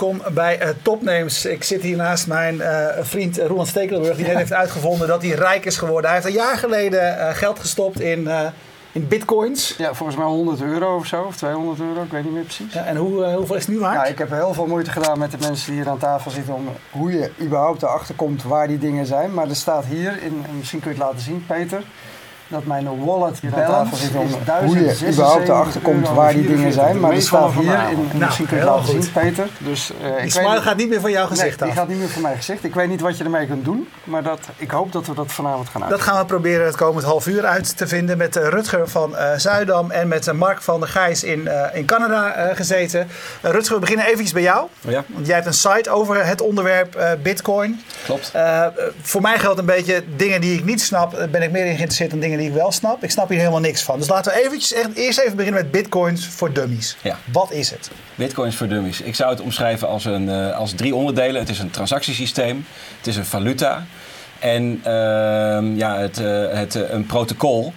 welkom bij uh, Topnames. Ik zit hier naast mijn uh, vriend Roland Stekelenburg, die net heeft uitgevonden dat hij rijk is geworden. Hij heeft een jaar geleden uh, geld gestopt in, in bitcoins. Ja, volgens mij 100 euro of zo, of 200 euro, ik weet niet meer precies. Ja, en hoe, hoeveel is het nu waard? Ja, ik heb heel veel moeite gedaan met de mensen die hier aan tafel zitten om hoe je überhaupt erachter komt waar die dingen zijn. Maar er staat hier, in, misschien kun je het laten zien, Peter dat mijn wallet zit om hoe je überhaupt erachter komt waar die dingen zijn. Maar er staat hier, in, nou, misschien kun je het laten zien, Peter. Dus, uh, die smile gaat niet meer van jouw gezicht nee, die gaat niet meer van mijn gezicht. Ik weet niet wat je ermee kunt doen, maar dat, ik hoop dat we dat vanavond gaan uit. Dat gaan we proberen het komend half uur uit te vinden met uh, Rutger van uh, Zuidam en met Mark van der Gijs in, in Canada gezeten. Rutger, we beginnen eventjes bij jou. Ja. Want jij hebt een site over het onderwerp bitcoin. Klopt. voor mij geldt een beetje dingen die ik niet snap, ben ik meer in geïnteresseerd dan dingen die ik wel snap. Ik snap hier helemaal niks van. Dus laten we eventjes echt, eerst even beginnen met bitcoins voor dummies. Ja. Wat is het? Bitcoins voor dummies. Ik zou het omschrijven als, een, uh, als drie onderdelen. Het is een transactiesysteem, het is een valuta en uh, ja, het, uh, het, uh, een protocol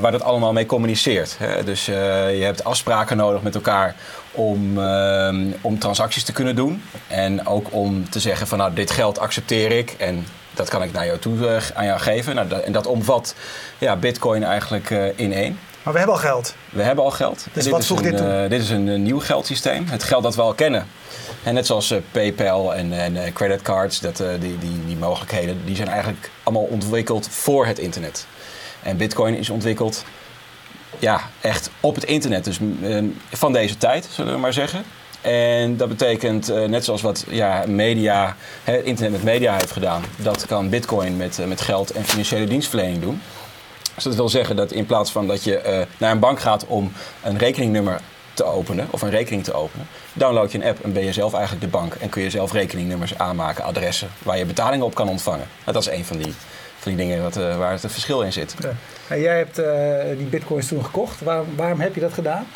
waar dat allemaal mee communiceert. Hè? Dus je hebt afspraken nodig met elkaar om, ehm, om transacties te kunnen doen. En ook om te zeggen van nou, dit geld accepteer ik en dat kan ik naar jou toe, uh, aan jou geven. Nou, dat, en dat omvat ja, Bitcoin eigenlijk uh, in één. Maar we hebben al geld. We hebben al geld. Dus dit wat voegt dit toe? Uh, dit is een nieuw geldsysteem. Het geld dat we al kennen. En net zoals PayPal en, en creditcards, dat, die, die, die mogelijkheden, die zijn eigenlijk allemaal ontwikkeld voor het internet. En Bitcoin is ontwikkeld ja, echt op het internet. Dus van deze tijd, zullen we maar zeggen. En dat betekent, uh, net zoals wat ja, media, hè, internet met media heeft gedaan, dat kan Bitcoin met, uh, met geld en financiële dienstverlening doen. Dus dat wil zeggen dat in plaats van dat je uh, naar een bank gaat om een rekeningnummer te openen of een rekening te openen, download je een app en ben je zelf eigenlijk de bank en kun je zelf rekeningnummers aanmaken, adressen waar je betalingen op kan ontvangen. Nou, dat is een van die, van die dingen waar het verschil in zit. Ja. En jij hebt die bitcoins toen gekocht. Waarom, waarom heb je dat gedaan?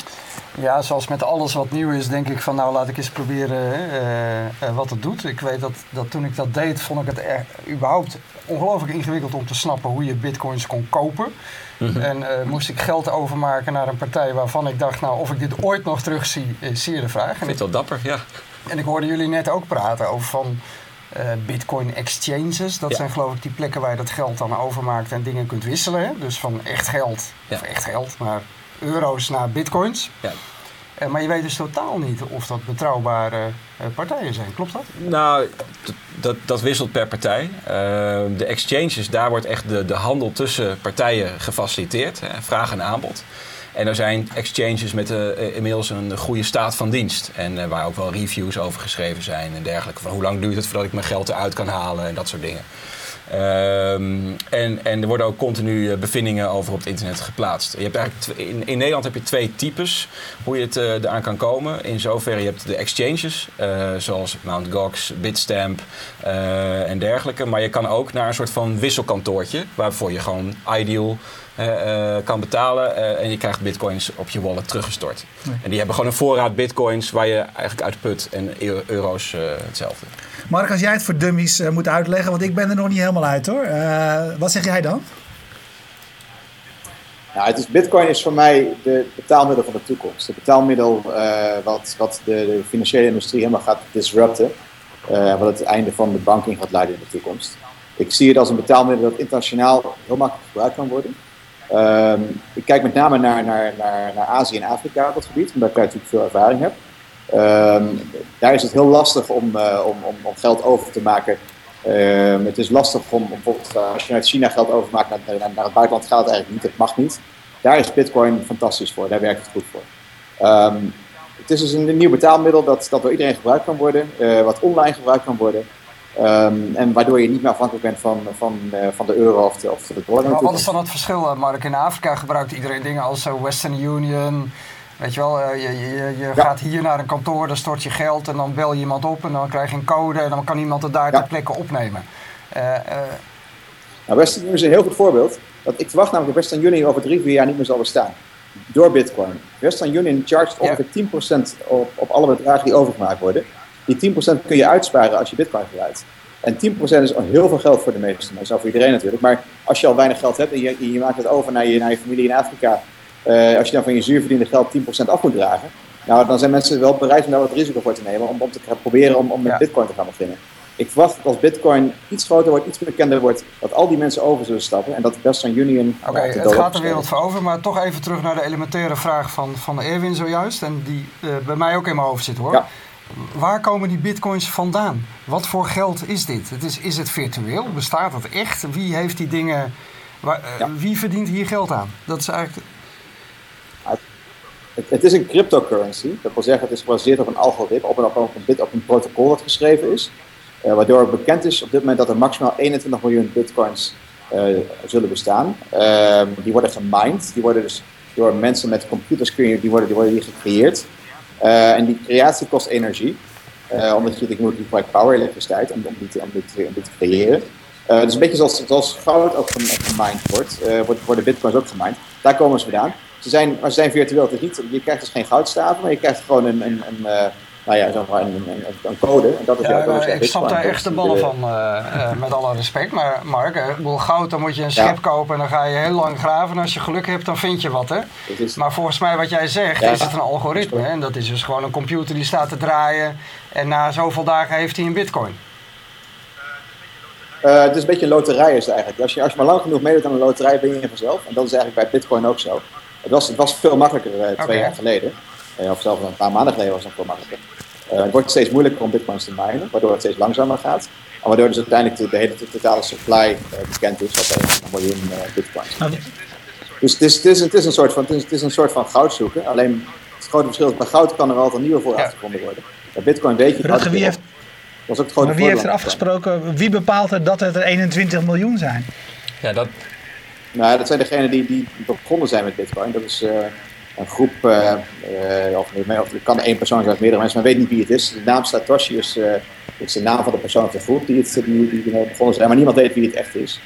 Ja, zoals met alles wat nieuw is, denk ik van nou laat ik eens proberen uh, uh, wat het doet. Ik weet dat, dat toen ik dat deed, vond ik het er, überhaupt ongelooflijk ingewikkeld om te snappen hoe je bitcoins kon kopen. Mm -hmm. En uh, moest ik geld overmaken naar een partij waarvan ik dacht, nou of ik dit ooit nog terugzie, is zeer de vraag. Ik vind het wel dapper, ja. En ik hoorde jullie net ook praten over van bitcoin exchanges. Dat ja. zijn geloof ik die plekken waar je dat geld dan overmaakt en dingen kunt wisselen. Hè? Dus van echt geld, ja. of echt geld, maar euro's naar bitcoins. Ja. Uh, maar je weet dus totaal niet of dat betrouwbare uh, partijen zijn. Klopt dat? Nou, dat, dat wisselt per partij. Uh, de exchanges, daar wordt echt de, de handel tussen partijen gefaciliteerd. Hè, vraag en aanbod. En er zijn exchanges met inmiddels een goede staat van dienst. En waar ook wel reviews over geschreven zijn en dergelijke. Van hoe lang duurt het voordat ik mijn geld eruit kan halen en dat soort dingen. Um, en, en er worden ook continu bevindingen over op het internet geplaatst. Je hebt eigenlijk in, in Nederland heb je twee types hoe je het uh, eraan kan komen. In zoverre je hebt de exchanges, uh, zoals Mt. Gox, Bitstamp en dergelijke. Maar je kan ook naar een soort van wisselkantoortje, waarvoor je gewoon Ideal kan betalen en je krijgt bitcoins op je wallet teruggestort. Nee. En die hebben gewoon een voorraad bitcoins waar je eigenlijk uit put en euro's hetzelfde. Mark, als jij het voor dummies uh, moet uitleggen, want ik ben er nog niet helemaal uit hoor. Uh, wat zeg jij dan? Nou, het is, Bitcoin is voor mij de betaalmiddel van de toekomst. Het betaalmiddel uh, wat, wat de, de, financiële industrie helemaal gaat disrupten. wat het einde van de banking gaat leiden in de toekomst. Ik zie het als een betaalmiddel dat internationaal heel makkelijk gebruikt kan worden. Um, ik kijk met name naar, naar, naar, naar Azië en Afrika op dat gebied, omdat ik daar natuurlijk veel ervaring heb. Um, daar is het heel lastig om, uh, om, om, om, geld over te maken. Um, het is lastig om, bijvoorbeeld uh, als je uit China geld overmaakt naar, naar, naar, het buitenland gaat het eigenlijk niet. Het mag niet. Daar is Bitcoin fantastisch voor. Daar werkt het goed voor. Het is dus een nieuw betaalmiddel dat, dat door iedereen gebruikt kan worden, uh, wat online gebruikt kan worden. En waardoor je niet meer afhankelijk bent van, van, van de euro of de, of de dollar. Maar wat is dan het verschil, Mark? In Afrika gebruikt iedereen dingen als Western Union, Weet je wel, je, je, je ja. gaat hier naar een kantoor, dan stort je geld en dan bel je iemand op en dan krijg je een code en dan kan iemand het daar ja. ter plekke opnemen. Uh. Nou, Western Union is een heel goed voorbeeld. Dat ik verwacht namelijk dat Western Union over drie, vier jaar niet meer zal bestaan. Door Bitcoin. Western Union chargt ongeveer 10% op, op alle bedragen die overgemaakt worden. Die 10% kun je uitsparen als je Bitcoin gebruikt. En 10% is al heel veel geld voor de meesten mensen, voor iedereen natuurlijk. Maar als je al weinig geld hebt en je, je maakt het over naar je, naar je familie in Afrika uh, als je dan van je zuurverdiende geld 10% af moet dragen, Nou, dan zijn mensen wel bereid om daar wat risico voor te nemen. Om, om te gaan proberen om, om met Ja. bitcoin te gaan beginnen. Ik verwacht dat als bitcoin iets groter wordt, iets bekender wordt, dat al die mensen over zullen stappen. En dat Western Union... Oké, te het gaat de wereld voor over, maar toch even terug naar de elementaire vraag van, van Erwin zojuist. En die eh, bij mij ook in mijn hoofd zit hoor. Ja. Waar komen die bitcoins vandaan? Wat voor geld is dit? Het is, is het virtueel? Bestaat het echt? Wie heeft die dingen... Waar, eh, Ja. Wie verdient hier geld aan? Dat is eigenlijk... Het, het is een cryptocurrency. Dat wil zeggen, het is gebaseerd op een algoritme, op een, op een, bit, op een protocol dat geschreven is. Eh, waardoor bekend is op dit moment dat er maximaal 21 miljoen bitcoins eh, zullen bestaan. Ehm, die worden gemined. Die worden dus door mensen met computers die worden, die worden hier gecreëerd. Eh, en die creatie kost energie. Eh, omdat je, je moet power, elektriciteit, om, om, die, te, om, die te, om die te creëren. Eh, dus een beetje zoals, zoals goud ook gem- gemined wordt, wordt, worden bitcoins ook gemined. Daar komen ze vandaan. Ze zijn, maar ze zijn virtueel. Is niet, je krijgt dus geen goudstaven, maar je krijgt gewoon een, een, een, nou ja, maar een, code. En dat is Ja, jouw- dat is nou, ik snap daar echt de ballen eh, van, eh, eh, met alle respect. Maar Mark, ik bedoel, goud, dan moet je een Ja. schep kopen en dan ga je heel lang graven. En als je geluk hebt, dan vind je wat, hè? Maar volgens mij wat jij zegt, is het een algoritme. En dat is dus gewoon een computer die staat te draaien. En na zoveel dagen heeft hij een bitcoin. Het is een beetje een loterij is het eigenlijk. Als je, als je maar lang genoeg meedoet aan een loterij, ben je vanzelf. En dat is eigenlijk bij Bitcoin ook zo. Het was, het was veel makkelijker twee jaar geleden. Of zelfs een paar maanden geleden was het nog veel makkelijker. Eh, het wordt steeds moeilijker om bitcoins te minen, waardoor het steeds langzamer gaat. En waardoor dus uiteindelijk de, de hele totale supply eh, bekend is, wat 1 miljoen eh, bitcoins. Nou, Dus het is, het, is, het, is een soort van, het, is, het is een soort van goud zoeken. Alleen het grote verschil is, bij goud kan er altijd nieuwe voorraad Ja. gevonden worden. Bij bitcoin weet je Rutger, altijd wie wel. heeft, Dat is ook het grote maar wie heeft er afgesproken, wie bepaalt er dat het er 21 miljoen zijn? Ja, dat, Nou, dat zijn degenen die, die begonnen zijn met Bitcoin. Dat is eh, een groep, eh, of, of kan één persoon zijn of meerdere mensen, maar weet niet wie het is. De naam Satoshi is, eh, is de naam van de persoon of de groep die, het, die, begonnen zijn, maar niemand weet wie het echt is.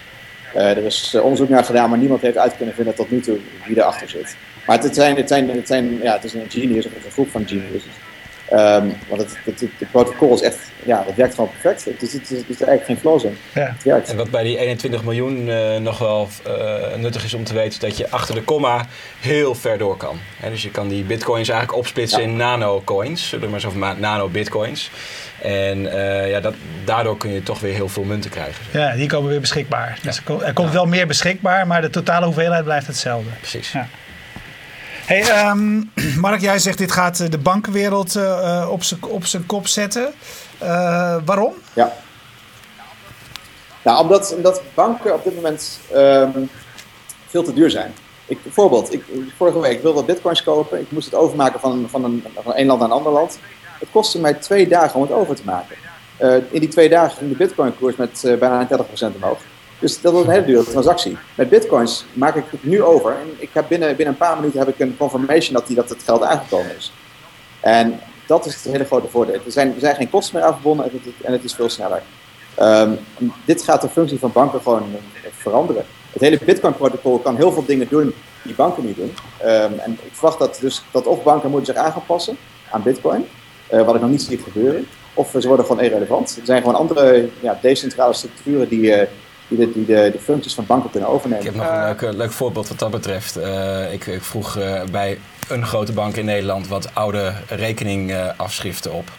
Er is onderzoek naar gedaan, maar niemand heeft uit kunnen vinden tot nu toe wie erachter zit. Maar het, het zijn, het, zijn, het, zijn, ja, het is een genius of een groep van geniuses. Ehm, want het, het, het, het protocol is echt, ja, het werkt gewoon perfect. Het is, het is, het is er eigenlijk geen flaws in. Ja. En wat bij die 21 miljoen eh, nog wel eh, nuttig is om te weten, is dat je achter de komma heel ver door kan. Hè, dus je kan die bitcoins eigenlijk opsplitsen Ja. in nano-coins, zullen we maar zo van nano-bitcoins. En eh, ja, dat, daardoor kun je toch weer heel veel munten krijgen. Ja, die komen weer beschikbaar. Dus er er komt wel meer beschikbaar, maar de totale hoeveelheid blijft hetzelfde. Precies. Hey, ehm, Mark, jij zegt dit gaat eh, de bankenwereld eh, eh, op zijn op zijn kop zetten. Waarom? Ja. Nou, omdat, banken op dit moment ehm, veel te duur zijn. Ik, bijvoorbeeld, ik, vorige week wilde bitcoins kopen. Ik moest het overmaken van, van, een, van een land naar een ander land. Het kostte mij twee dagen om het over te maken. In die twee dagen ging de bitcoin-koers met bijna 30% omhoog. Dus dat was een hele dure transactie. Met bitcoins maak ik het nu over. En ik heb binnen, binnen een paar minuten heb ik een confirmation dat, die, dat het geld aangekomen is. En dat is het hele grote voordeel. Er zijn, er zijn geen kosten meer aan verbonden en het, is veel sneller. Ehm, dit gaat de functie van banken gewoon eh, veranderen. Het hele Bitcoin-protocol kan heel veel dingen doen die banken niet doen. Ehm, en ik verwacht dat, dus, dat of banken moeten zich aan gaan passen aan Bitcoin, eh, wat ik nog niet zie gebeuren, of ze worden gewoon irrelevant. Er zijn gewoon andere ja, decentrale structuren die, eh, die, de, die de, de functies van banken kunnen overnemen. Ik heb nog een leuk, eh, leuk voorbeeld wat dat betreft. Eh, ik, ik vroeg eh, bij een grote bank in Nederland wat oude rekeningafschriften op.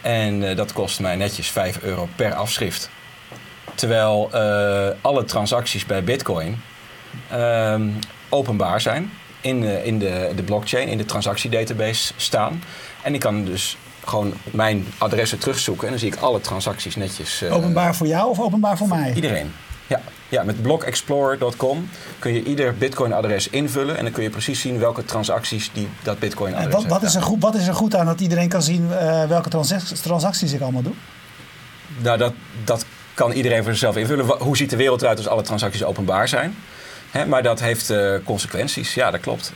En eh, dat kost mij netjes 5 euro per afschrift. Terwijl eh, alle transacties bij Bitcoin ehm, openbaar zijn. In, in de, de blockchain, in de transactiedatabase staan. En ik kan dus gewoon mijn adressen terugzoeken. En dan zie ik alle transacties netjes. eh, Openbaar voor jou of openbaar voor mij? Iedereen. Ja, ja met blockexplorer.com kun je ieder Bitcoin-adres invullen en dan kun je precies zien welke transacties die dat En Bitcoin-adres wat, wat, heeft. is er goed, wat is er goed aan dat iedereen kan zien eh, welke transac- transacties ik allemaal doe? Nou, dat, dat kan iedereen voor zichzelf invullen. Hoe ziet de wereld eruit als alle transacties openbaar zijn? Hè, maar dat heeft eh, consequenties, ja, dat klopt.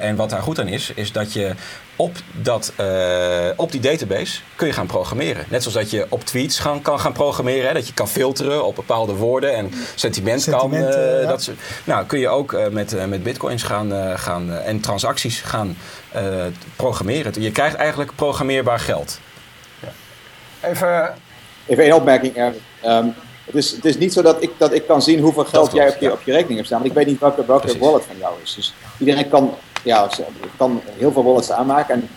En wat daar goed aan is, is dat je op, dat, eh, op die database kun je gaan programmeren. Net zoals dat je op tweets gaan, kan gaan programmeren. Hè, dat je kan filteren op bepaalde woorden en sentiment kan. Sentimenten, eh, ja. dat soort- nou, kun je ook eh, met, eh, met bitcoins gaan, eh, gaan en transacties gaan eh, programmeren. Je krijgt eigenlijk programmeerbaar geld. Even, Even één opmerking. Ehm, het, is, het is niet zo dat ik, dat ik kan zien hoeveel geld klopt, jij op je, ja. op je rekening hebt staan. Want ik weet niet welke, welke Precies. wallet van jou is. Dus iedereen kan, ja, ze- kan heel veel wallets aanmaken. En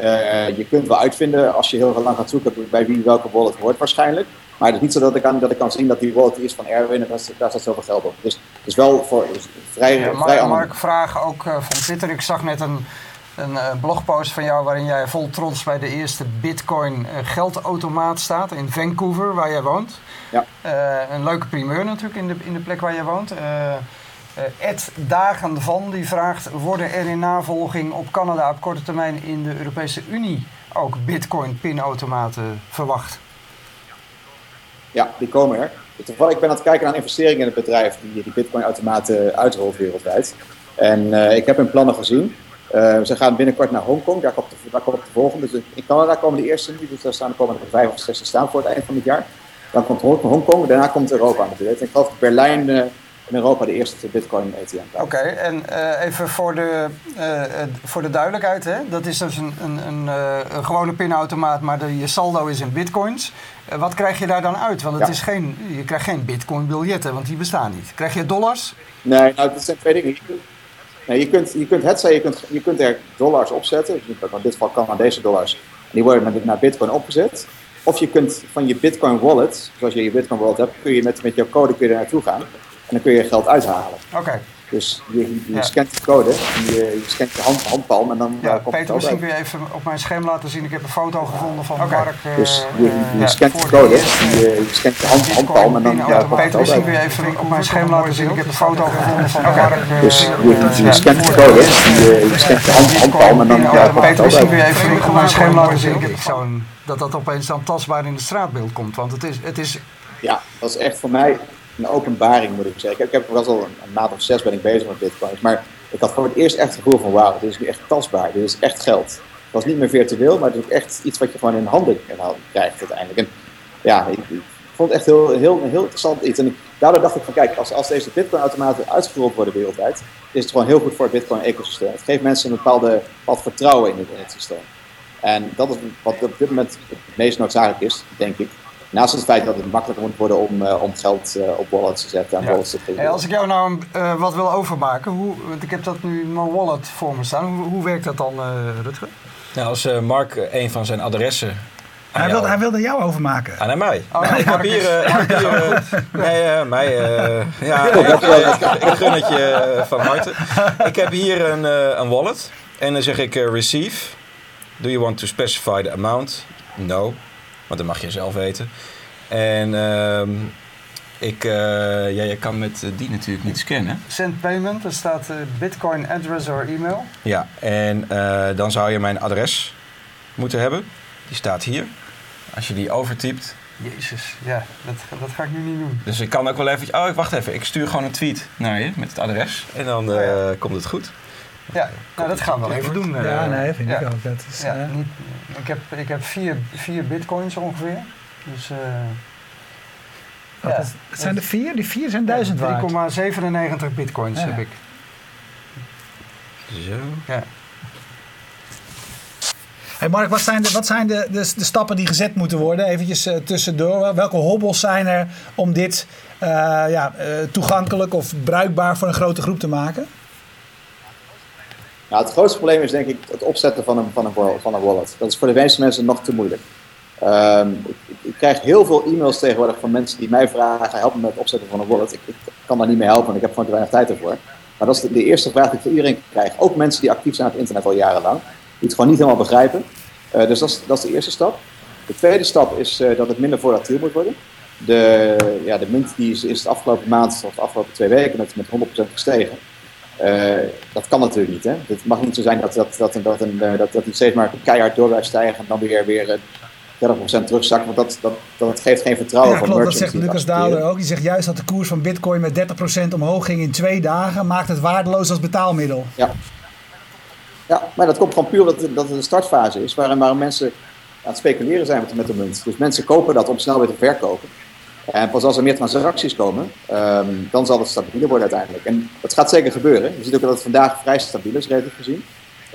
Uh, je kunt wel uitvinden als je heel lang gaat zoeken bij wie welke wallet hoort waarschijnlijk. Maar het is niet zo dat ik, kan, dat ik kan zien dat die wallet is van Erwin en daar, daar staat zoveel geld op. Dus het is wel voor, vrij, ja, vrij Mark, Mark vraag ook uh, van Twitter. Ik zag net een, een uh, blogpost van jou waarin jij vol trots bij de eerste Bitcoin geldautomaat staat in Vancouver, waar jij woont. Ja. een leuke primeur natuurlijk in de, in de plek waar jij woont. Ed Dagen van die vraagt: worden er in navolging op Canada op korte termijn in de Europese Unie ook Bitcoin-pinautomaten verwacht? Ja, die komen er. Toevallig, ik ben aan het kijken naar investeringen in het bedrijf die die Bitcoin-automaten uitrolt wereldwijd. En uh, ik heb hun plannen gezien. Uh, ze gaan binnenkort naar Hongkong, daar komt de, de volgende. Dus in Canada komen de eerste nu, dus daar staan, komen er vijf of zes staan voor het eind van het jaar. Dan komt Hongkong, daarna komt Europa natuurlijk. En ik geloof Berlijn in Europa de eerste Bitcoin ATM. Oké, en uh, even voor de, uh, voor de duidelijkheid, hè? dat is dus een, een, een, een gewone pinautomaat, maar de, je saldo is in bitcoins. wat krijg je daar dan uit? Want het is geen, je krijgt geen bitcoin biljetten, want die bestaan niet. Krijg je dollars? Nee, nou, dat zijn twee dingen. Nee, je, kunt, je kunt het zijn, je kunt, je kunt er dollars opzetten. Dus in dit geval kan deze dollars. En die worden naar bitcoin opgezet. Of je kunt van je bitcoin wallet, zoals je je bitcoin wallet hebt, kun je met, met jouw code kun je er naartoe gaan. En dan kun je geld uithalen. Oké. Dus je, je scant de code, je, je scant je hand, handpalm en dan ja, komt Peter, misschien kun je even op mijn scherm laten zien. Ik heb een foto gevonden van okay. Mark. Uh, dus je, je ja, scant de code, je, je scant je hand, handpalm en dan ja, komt Peter, misschien kun je even op mijn scherm laten zien. Ik heb een foto gevonden van Mark. Dus je, je scant de code, je, scant je hand, handpalm en dan komt Peter, misschien kun je even op mijn scherm laten zien. Ik heb zo'n dat dat opeens dan tastbaar in het straatbeeld komt. Want het is, het is... Ja, dat is echt voor mij een openbaring, moet ik zeggen. Ik heb, ik heb al een, maand of zes ben ik bezig met bitcoins. Maar ik had gewoon het eerst echt het gevoel van wauw, dit is nu echt tastbaar. Dit is echt geld. Het was niet meer virtueel, maar het is echt iets wat je gewoon in handen krijgt uiteindelijk. En ja, ik, ik vond het echt heel, heel, heel interessant iets. En daardoor dacht ik van kijk, als, als deze bitcoin-automaten uitgerold worden wereldwijd, is het gewoon heel goed voor het bitcoin-ecosysteem. Het geeft mensen een bepaalde wat vertrouwen in het, in het systeem. En dat is wat op dit moment het meest noodzakelijk is, denk ik. Naast het feit dat het makkelijker moet worden om, uh, om geld uh, op wallets te zetten en ja. wallets te hey, Als ik jou nou uh, wat wil overmaken, hoe, want ik heb dat nu in mijn wallet voor me staan. Hoe, hoe werkt dat dan, Rutger? Nou, als Mark een van zijn adressen hij wilde, hij wilde jou overmaken. Ah, naar mij. Oh, ik heb hier... Hier nee, mij... ja, ik gun het je van harte. Ik heb hier een, een wallet. En dan zeg ik receive. Do you want to specify the amount? No. Want dat mag je zelf weten. En uh, ik, uh, ja, je kan met die natuurlijk niet scannen. Send payment, er staat uh, bitcoin address or email. Ja, en dan zou je mijn adres moeten hebben. Die staat hier. Als je die overtypt. Jezus, ja, dat, dat ga ik nu niet doen. Dus ik kan ook wel even... Oh, wacht even. Ik stuur gewoon een tweet naar je met het adres. En dan oh, komt het goed. Ja, nou, dat gaan we wel even doen. Ja, nee, vind ik ook. Dat is, ja, niet, ik heb, ik heb vier, vier bitcoins ongeveer. Dus... Uh, ja, het zijn er vier? Die vier zijn duizend waard. 3,97 bitcoins heb ik. Zo. Ja. Hey Mark, wat zijn, de, wat zijn de, de, de stappen die gezet moeten worden? Eventjes uh, tussendoor. Welke hobbels zijn er om dit uh, ja, uh, toegankelijk of bruikbaar voor een grote groep te maken? Nou, het grootste probleem is denk ik het opzetten van een, van een, van een wallet. Dat is voor de meeste mensen nog te moeilijk. Um, ik, krijg heel veel e-mails tegenwoordig van mensen die mij vragen: help me met het opzetten van een wallet. Ik, kan daar niet mee helpen, want ik heb gewoon te weinig tijd ervoor. Maar dat is de, eerste vraag die ik voor iedereen krijg. Ook mensen die actief zijn op het internet al jarenlang, die het gewoon niet helemaal begrijpen. Uh, dus dat is, dat is de eerste stap. De tweede stap is uh, dat het minder volatiel moet worden. De, ja, de munt die is, is de afgelopen maand of de afgelopen twee weken met 100% gestegen. Uh, dat kan natuurlijk niet. Hè? Het mag niet zo zijn dat, dat, dat, dat, een, uh, dat, dat steeds maar keihard door blijft stijgen en dan weer, weer 30% terugzakt. Want dat, dat, dat geeft geen vertrouwen ja, van klopt, Dat zegt Lucas Daalder ook. Die zegt juist dat de koers van bitcoin met 30% omhoog ging in twee dagen. Maakt het waardeloos als betaalmiddel. Ja, ja maar dat komt gewoon puur dat, dat het een startfase is. Waarin, waarin mensen aan het speculeren zijn met de munt. Dus mensen kopen dat om snel weer te verkopen. En pas als er meer transacties komen, um, dan zal het stabieler worden uiteindelijk. En dat gaat zeker gebeuren. Je ziet ook dat het vandaag vrij stabiel is, relatief gezien.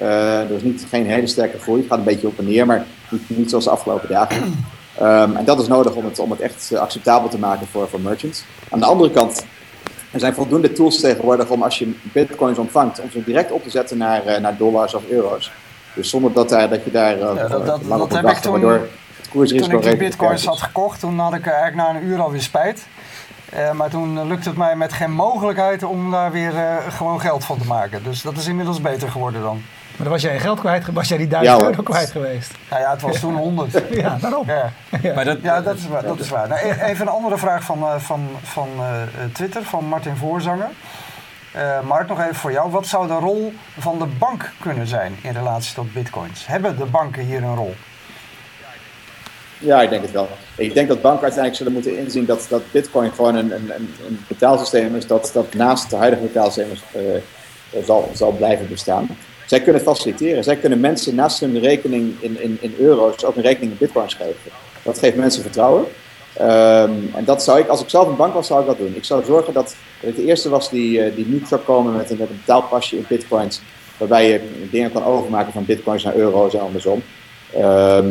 Uh, er is niet, geen hele sterke groei. Het gaat een beetje op en neer, maar niet, niet zoals de afgelopen dagen. Um, en dat is nodig om het, om het echt acceptabel te maken voor, voor merchants. Aan de andere kant, er zijn voldoende tools tegenwoordig om als je bitcoins ontvangt, om ze direct op te zetten naar, uh, naar dollars of euro's. Dus zonder dat, daar, dat je daar uh, Ja, dat- dat- lang dat op moet heb ik wachten, toen- waardoor koersrisico Toen ik die bitcoins had gekocht, toen had ik eigenlijk na een uur alweer spijt. Eh, maar toen eh, lukte het mij met geen mogelijkheid om daar weer eh, gewoon geld van te maken. Dus dat is inmiddels beter geworden dan. Maar dan was jij je geld kwijt, was jij die 1000 Ja, euro kwijt geweest. Nou ja, het was toen 100. Ja, daarom. Ja, Maar dat, ja dat is waar. Dat is waar. Nou, e- even een andere vraag van, eh, van, van Twitter, van Martin Voorzanger. Eh Mark, nog even voor jou. Wat zou de rol van de bank kunnen zijn in relatie tot bitcoins? Hebben de banken hier een rol? Ja, ik denk het wel. Ik denk dat banken uiteindelijk zullen moeten inzien dat, dat Bitcoin gewoon een, een, een- betaalsysteem is dat, dat naast de huidige betaalsystemen eh, zal, zal blijven bestaan. Zij kunnen faciliteren. Zij kunnen mensen naast hun rekening in, in, in euro's ook een rekening in bitcoins geven. Dat geeft mensen vertrouwen. Ehm, en dat zou ik, als ik zelf een bank was, zou ik dat doen. Ik zou zorgen dat, dat ik de eerste was die, eh, die niet zou komen met een, met een betaalpasje in bitcoins. Waarbij je dingen kan overmaken van bitcoins naar euro's en andersom. Ehm,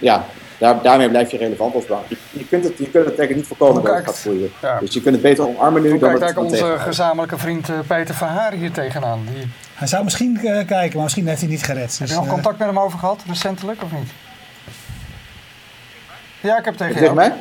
ja, daar, daarmee blijf je relevant als bank. Je, je kunt het, je kunt het eigenlijk niet voorkomen dat het gaat groeien. ja. Dus je kunt het beter omarmen nu Hoe dan kijkt eigenlijk onze gezamenlijke vriend eh, Peter Verhaar hier tegenaan? Die, Hij zou misschien eh, kijken, maar misschien heeft hij niet gered. heb Dus, je nog eh, contact met hem over gehad, recentelijk, of niet? Ja, ik heb tegen Zeg jou. mij?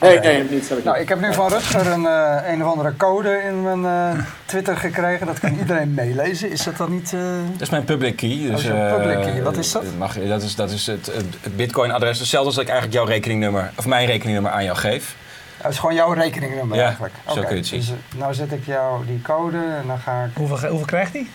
Nee, nee, niet. Nou, ik heb nu van Rutger een, eh, een of andere code in mijn eh, Twitter gekregen. Dat kan iedereen meelezen. Is dat dan niet... eh, Dat is mijn public key. Dus, Oh, public key. Wat is dat? Mag, je- dat is, dat is het, het, Bitcoin-adres. Hetzelfde als dat ik eigenlijk jouw rekeningnummer, of mijn rekeningnummer aan jou geef. Dat is gewoon jouw rekeningnummer Ja, eigenlijk. zo kun je het zien. Dus, nou zet ik jou die code en dan ga ik hoeveel, hoeveel krijgt hij?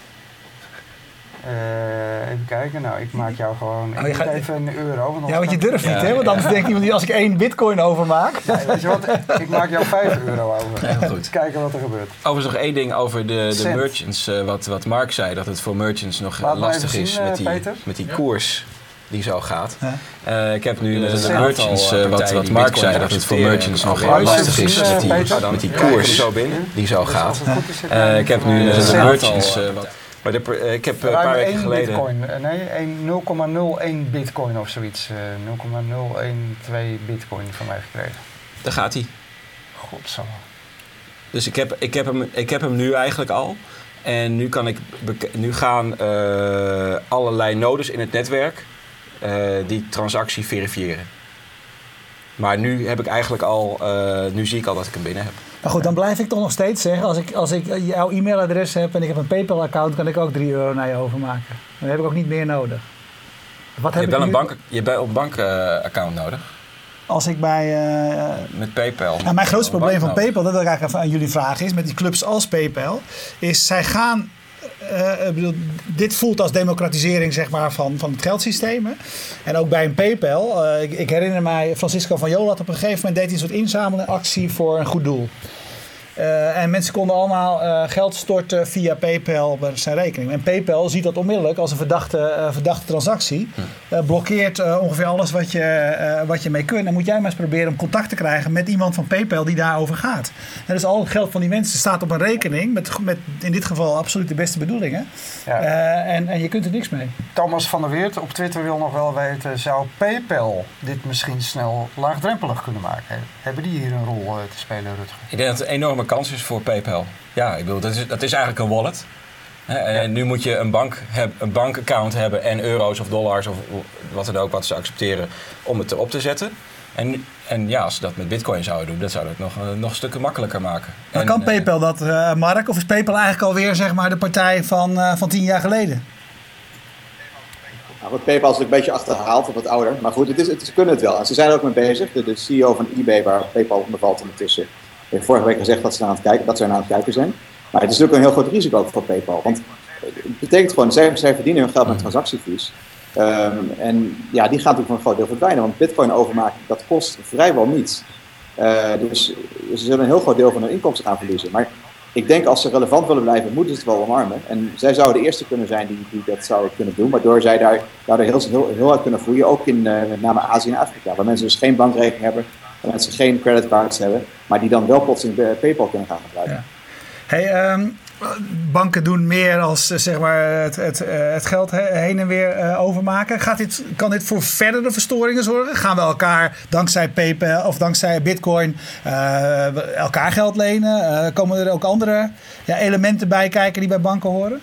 Eh, even kijken. Nou, ik maak jou gewoon ik Oh, je doe gaat- even een euro. Want Ja, want je durft niet, Ja, hè? Want anders denkt iemand, als ik één bitcoin overmaak... Nee, weet je wat? Ik maak jou 5 euro over. Heel goed. Kijken wat er gebeurt. Overigens nog één ding over de, de merchants. eh, wat, wat Mark zei, dat het voor merchants nog eh, Laat lastig is eh, met, die, Peter. met die koers die zo gaat. Ja. Eh, ik heb nu met de merchants, eh, wat, wat Mark zei, dat het voor merchants nog even lastig is met eh, die, met die Ja, koers zo binnen. die zo gaat. Eh, ik heb nu de merchants, eh, wat, maar de, eh, ik heb eh, een Ruim paar weken geleden... bitcoin. Eh, Nee, één- 0,01 bitcoin of zoiets. Eh, 0,012 bitcoin van mij gekregen. Daar gaat hij. Godsamme. Dus ik heb, ik, heb hem, ik heb hem nu eigenlijk al. En nu, kan ik nu gaan eh, allerlei nodes in het netwerk eh, die transactie verifiëren. Maar nu heb ik eigenlijk al, eh, nu zie ik al dat ik hem binnen heb. Maar goed, dan blijf ik toch nog steeds zeggen, als ik, als ik jouw e-mailadres heb en ik heb een PayPal-account, kan ik ook 3 euro naar je overmaken. Dan heb ik ook niet meer nodig. Wat Je heb hebt wel een, bank, je hebt wel een bankaccount nodig Als ik bij... eh, met PayPal. Nou, mijn grootste probleem van nodig. PayPal, dat wil ik eigenlijk even aan jullie vragen, is met die clubs als PayPal, is zij gaan. Eh, ik bedoel, dit voelt als democratisering zeg maar, van, van het geldsysteem. En ook bij een PayPal. eh, ik, herinner mij, Francisco van Jolat op een gegeven moment deed hij een soort inzamelactie voor een goed doel. Eh, en mensen konden allemaal eh, geld storten via PayPal op zijn rekening. En PayPal ziet dat onmiddellijk als een verdachte, eh, verdachte transactie. Eh, blokkeert eh, ongeveer alles wat je, eh, wat je mee kunt. Dan moet jij maar eens proberen om contact te krijgen met iemand van PayPal die daarover gaat. En dus al het geld van die mensen staat op een rekening. Met, met in dit geval absoluut de beste bedoelingen. Ja. Eh, en, en je kunt er niks mee. Thomas van der Weert op Twitter wil nog wel weten: zou PayPal dit misschien snel laagdrempelig kunnen maken? Hebben die hier een rol eh, te spelen, Rutger? Ik denk dat het een enorme kans is voor PayPal. Ja, ik bedoel, dat is, dat is eigenlijk een wallet. Hè, En nu moet je een, bank heb, een bankaccount hebben en euro's of dollars of wat dan ook wat ze accepteren om het erop te zetten. En, en ja, als ze dat met bitcoin zouden doen, dat zou het nog, eh, nog stukken makkelijker maken. Maar En, kan eh, PayPal dat, eh, Mark? Of is PayPal eigenlijk alweer zeg maar, de partij van, eh, van tien jaar geleden? Nou, PayPal is een beetje achterhaald, of wat ouder. Maar goed, het is, het, ze kunnen het wel. En ze zijn er ook mee bezig. De, de CEO van eBay, waar PayPal onder valt ondertussen, heeft vorige week gezegd dat ze, aan het kijken, dat ze aan het kijken zijn. Maar het is natuurlijk een heel groot risico voor PayPal. Want het betekent gewoon, zij, zij verdienen hun geld met transactiefees. Ehm, en ja, die gaan natuurlijk voor een groot deel verdwijnen. Want bitcoin overmaken, dat kost vrijwel niets. Eh, dus ze zullen een heel groot deel van hun inkomsten gaan verliezen. Maar ik denk als ze relevant willen blijven, moeten ze het wel omarmen. En zij zouden de eerste kunnen zijn die, die dat zouden kunnen doen. Waardoor zij daar, daardoor heel, heel, heel hard kunnen groeien. Ook in eh, met name Azië en Afrika. Waar mensen dus geen bankrekening hebben. Waar mensen geen creditcards hebben. Maar die dan wel plots in PayPal kunnen gaan gebruiken. Ja. Hey, ehm, banken doen meer als eh, zeg maar, het, het, eh, het geld he- heen en weer eh, overmaken. Gaat dit, kan dit voor verdere verstoringen zorgen? Gaan we elkaar dankzij PayPal of dankzij Bitcoin elkaar geld lenen? Eh, komen er ook andere ja, elementen bij kijken die bij banken horen?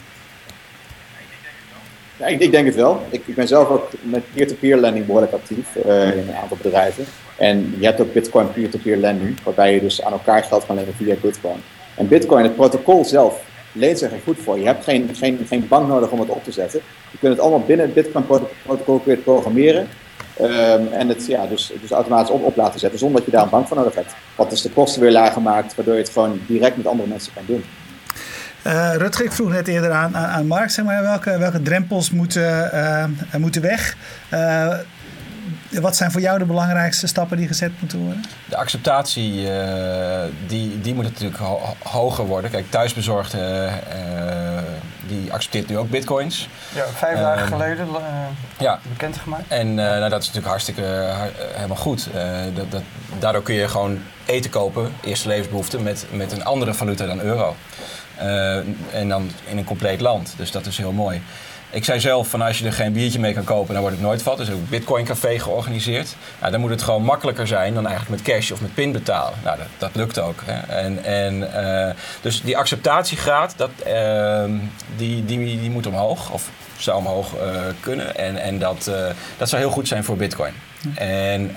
Ja, ik, ik, denk het wel. Ik, ik ben zelf ook met peer-to-peer lending behoorlijk actief uh, in een aantal bedrijven. En je hebt ook Bitcoin peer-to-peer lending, waarbij je dus aan elkaar geld kan lenen via Bitcoin. En Bitcoin, het protocol zelf, leent zich er goed voor. Je hebt geen, geen, geen bank nodig om het op te zetten. Je kunt het allemaal binnen het Bitcoin-protocol programmeren. Um, en het ja, dus, dus automatisch op, op laten zetten zonder dat je daar een bank voor nodig hebt. Wat dus de kosten weer lager maakt, waardoor je het gewoon direct met andere mensen kan doen. Uh, Rutger, ik vroeg net eerder aan, aan, Mark, zeg maar, welke, welke drempels moeten, uh, moeten weg? Uh, wat zijn voor jou de belangrijkste stappen die gezet moeten worden? De acceptatie die, die moet natuurlijk ho hoger worden. Kijk, thuisbezorgd die accepteert nu ook bitcoins. Ja, vijf dagen geleden ja. bekendgemaakt. En nou, dat is natuurlijk hartstikke helemaal goed. dat, dat, daardoor kun je gewoon eten kopen, eerste levensbehoefte, met, met een andere valuta dan euro. Uh, en dan in een compleet land. Dus dat is heel mooi. Ik zei zelf van als je er geen biertje mee kan kopen, dan wordt het nooit vat. Dus ook een Bitcoin Café georganiseerd. Nou, dan moet het gewoon makkelijker zijn dan eigenlijk met cash of met pin betalen. Nou, dat, dat lukt ook. Hè. En, en, uh, dus die acceptatiegraad, dat, uh, die, die, die moet omhoog. Of zou omhoog uh, kunnen. En, en dat, dat zou heel goed zijn voor Bitcoin. En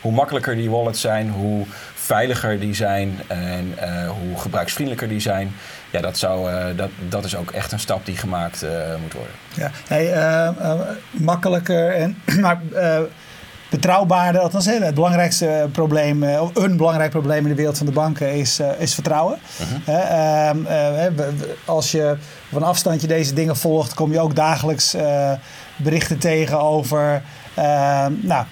hoe makkelijker die wallets zijn, hoe veiliger die zijn en hoe gebruiksvriendelijker die zijn ja, dat, zou, uh, dat, dat is ook echt een stap die gemaakt uh, moet worden. Ja, hey, uh, makkelijker en maar betrouwbaarder. Althans, het belangrijkste probleem, of een belangrijk probleem in de wereld van de banken is, is vertrouwen. -huh. als je van afstandje deze dingen volgt, kom je ook dagelijks berichten tegen over uh, nou,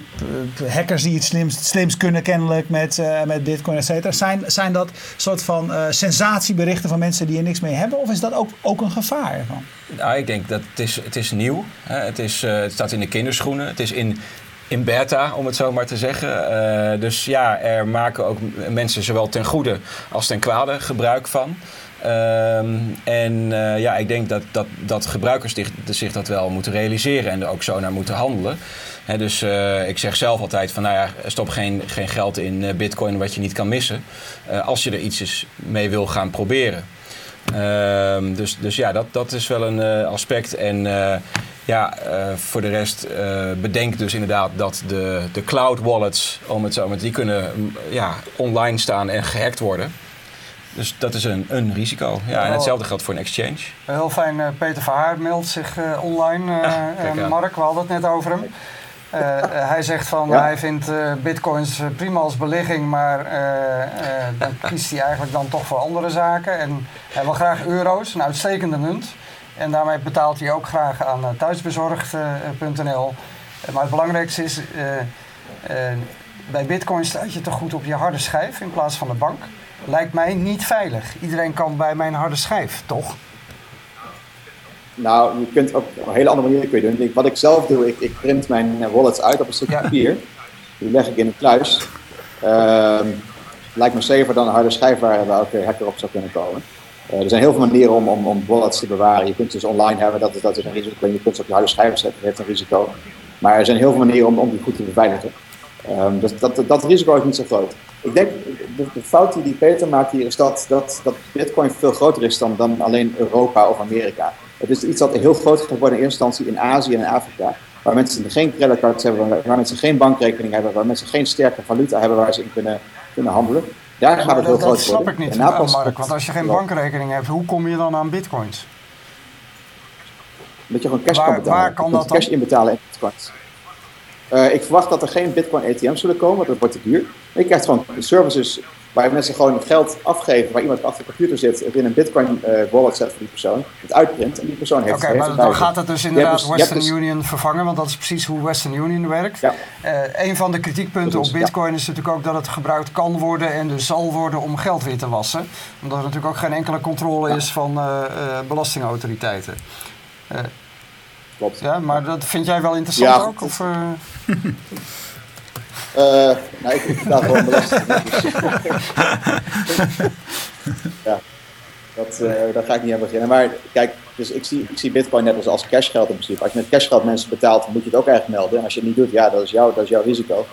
hackers die het slimst, kunnen kennelijk met, uh, met bitcoin, et cetera. Zijn, zijn dat soort van uh, sensatieberichten van mensen die er niks mee hebben? Of is dat ook, ook een gevaar ervan? Nou, ik denk dat het is, het is nieuw. Hè? Het, is, het staat in de kinderschoenen. Het is in, in beta, om het zo maar te zeggen. dus ja, er maken ook mensen zowel ten goede als ten kwade gebruik van. Um, en ja, ik denk dat, dat, dat gebruikers zich, zich, dat wel moeten realiseren en er ook zo naar moeten handelen. He, dus uh, ik zeg zelf altijd van, nou ja, stop geen, geen geld in uh, bitcoin wat je niet kan missen. als je er iets mee wil gaan proberen. Um, dus, dus ja, dat, dat is wel een aspect. En ja, voor de rest bedenk dus inderdaad dat de, de cloud wallets, om het zo maar die kunnen ja, online staan en gehackt worden. Dus dat is een, een risico. Ja, en hetzelfde geldt voor een exchange. Heel fijn, Peter Verhaar meldt zich uh, online. Uh, Mark, we hadden het net over hem. Hij zegt van ja. hij vindt bitcoins prima als belegging, maar dan kiest hij eigenlijk dan toch voor andere zaken. En hij wil graag euro's, een uitstekende munt. En daarmee betaalt hij ook graag aan thuisbezorgd.nl. maar het belangrijkste is, bij bitcoin staat je toch goed op je harde schijf in plaats van de bank lijkt mij niet veilig. Iedereen kan bij mijn harde schijf, toch? Nou, je kunt ook op een hele andere manier kun doen. Wat ik zelf doe, ik, ik print mijn eh, wallets uit op een stuk papier. Die leg ik in een kluis. Uh, lijkt me safer dan een harde schijf waar, ook hacker op zou kunnen komen. Uh, er zijn heel veel manieren om, om, om wallets te bewaren. Je kunt dus online hebben, dat is, dat is een risico. Je kunt ze op je harde schijf zetten, dat heeft een risico. Maar er zijn heel veel manieren om, om die goed te beveiligen. Um, dus dat, dat risico is niet zo groot. Ik denk, de, de, fout die Peter maakt hier is dat, dat, dat Bitcoin veel groter is dan, dan alleen Europa of Amerika. Het is iets dat heel groot gaat worden in eerste instantie in Azië en Afrika. Waar mensen geen creditcards hebben, waar mensen geen bankrekening hebben, waar mensen geen sterke valuta hebben waar ze in kunnen, kunnen handelen. Daar gaat het heel dat, groot dat snap ik niet, Mark. Want als je geen bankrekening hebt, hoe kom je dan aan bitcoins? Dat je gewoon cash waar, kan betalen. Waar kan dat cash inbetalen in bitcoins. Uh, ik verwacht dat er geen Bitcoin ATM's zullen komen, dat wordt te duur. Je krijgt gewoon services waar mensen gewoon geld afgeven, waar iemand achter de computer zit, in een Bitcoin uh, wallet zet voor die persoon, het uitprint en die persoon heeft Oké, okay, maar dan gaat het dus inderdaad dus, Western dus, Union vervangen, want dat is precies hoe Western Union werkt. Ja. Uh, een van de kritiekpunten op Bitcoin ja. is natuurlijk ook dat het gebruikt kan worden en dus zal worden om geld weer te wassen. Omdat er natuurlijk ook geen enkele controle ja. is van uh, belastingautoriteiten. Klopt. Ja, maar dat vind jij wel interessant ja, ook? Of, uh... nou, ik betaal gewoon belasting. ja, dat, uh, daar ga ik niet aan beginnen. Maar kijk, dus ik, zie, ik zie Bitcoin net als, als cashgeld in principe. Als je met cashgeld mensen betaalt, moet je het ook eigenlijk melden. En als je het niet doet, ja, dat is, jou, dat is jouw risico.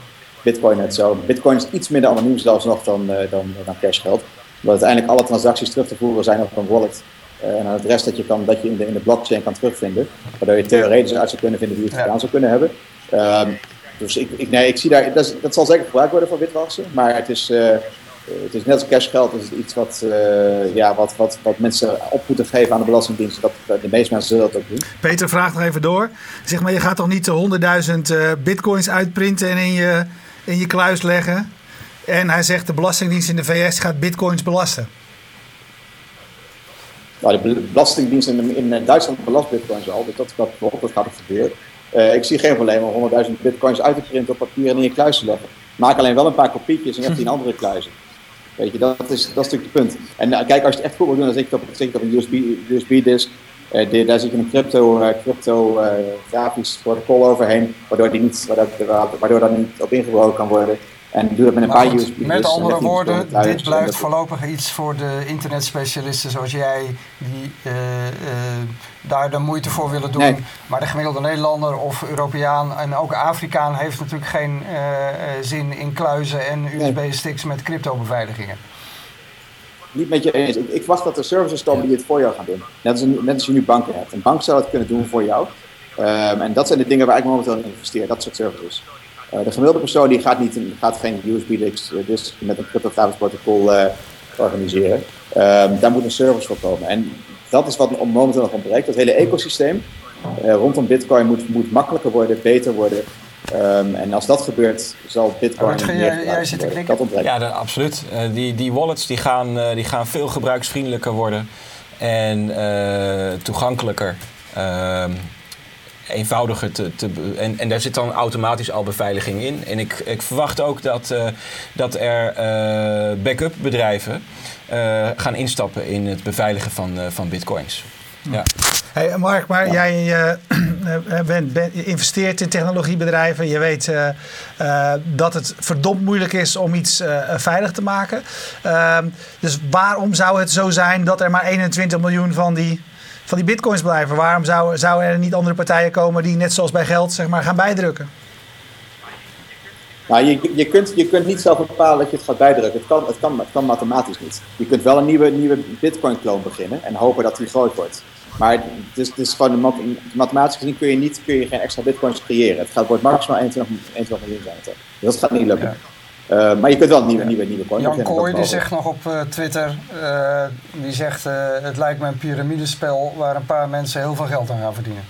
Bitcoin net zo. Bitcoin is iets minder anoniem zelfs nog dan, dan, dan cashgeld. Omdat uiteindelijk alle transacties terug te voeren zijn op een wallet. en het rest dat je, kan, dat je in, de, in de blockchain kan terugvinden. Waardoor je theoretisch uit zou kunnen vinden wie het gedaan zou kunnen hebben. Ehm, dus ik, ik, nee, ik zie daar, dat, is- dat zal zeker gebruikt worden voor witwassen. Maar het is, eh, het is net als cashgeld, het is iets wat, eh, ja, wat, wat, wat mensen op moeten geven aan de Belastingdienst. Dat, de meeste mensen zullen dat ook doen. Peter vraagt nog even door. Zeg maar, je gaat toch niet de 100.000 eh, bitcoins uitprinten en in je, in je kluis leggen? En hij zegt de Belastingdienst in de VS gaat bitcoins belasten. Nou, de Belastingdienst in, in Duitsland belast bitcoins al, dus dat, dat, dat gaat er gebeuren. Eh, ik zie geen probleem om 100.000 bitcoins uit te printen op papier en in je kluis te leggen. Maak alleen wel een paar kopietjes en je hebt die in andere kluizen. Weet je, dat is, dat is natuurlijk het punt. En eh, kijk, als je het echt goed wil doen, dan zit je op, een USB, USB-disk. Eh, daar zit je een crypto, crypto grafisch protocol overheen, waardoor, die niet, waardoor dat niet op ingebroken kan worden. En doe dat met een Maar paar goed, USB-disks. met en andere woorden, dit blijft voorlopig iets voor de internetspecialisten zoals jij, die eh, eh, daar de moeite voor willen doen. Nee. Maar de gemiddelde Nederlander of Europeaan en ook Afrikaan heeft natuurlijk geen eh, zin in kluizen en USB-sticks met crypto-beveiligingen. niet met je eens. Ik, ik wacht dat er services komen die het voor jou gaan doen. Net als, een- net als je nu banken hebt. Een bank zou het kunnen doen voor jou. Ehm, en dat zijn de dingen waar ik momenteel in investeer, dat soort services. Eh, de gemiddelde persoon die gaat, niet, gaat geen USB-disk dus met een cryptografisch protocol eh, organiseren. Ehm, daar moet een service voor komen. En dat is wat om- momenteel nog ontbreekt. Dat hele ecosysteem eh, rondom Bitcoin moet, moet makkelijker worden, beter worden. Ehm, en als dat gebeurt, zal Bitcoin. Meer jij- gebruikt jij zit te worden. knikken. Dat ontbreekt. Ja, dat- absoluut. Eh, die, die wallets die gaan, eh, die gaan veel gebruiksvriendelijker worden en eh, toegankelijker. Eenvoudiger te, te en, en daar zit dan automatisch al beveiliging in. En ik, ik verwacht ook dat, eh, dat er eh, backup bedrijven eh, gaan instappen in het beveiligen van, van bitcoins. Ja. Hey Mark, maar jij bent, bent- investeert in technologiebedrijven. Je weet dat het verdomd moeilijk is om iets veilig te maken. Ehm, dus waarom zou het zo zijn dat er maar 21 miljoen van die, van die bitcoins blijven? Waarom zou, zouden er niet andere partijen komen die net zoals bij geld zeg maar, gaan bijdrukken? Nou, je, je, kunt, je kunt niet zelf bepalen dat je het gaat bijdrukken. Het kan, het kan, het kan mathematisch niet. Je kunt wel een nieuwe, nieuwe Bitcoin-kloon beginnen en hopen dat die groot wordt. Maar het is, het is gewoon mathematisch gezien kun je, niet, kun je geen extra Bitcoins creëren. Het gaat, wordt maximaal 21, 21 miljoen zijn. Dus dat gaat niet lukken. Eh, maar je kunt wel een nieuwe, nieuwe, nieuwe coin Jan. Kooi die zegt nog op eh, Twitter, eh, die zegt het lijkt me een piramidespel waar een paar mensen heel veel geld aan gaan verdienen.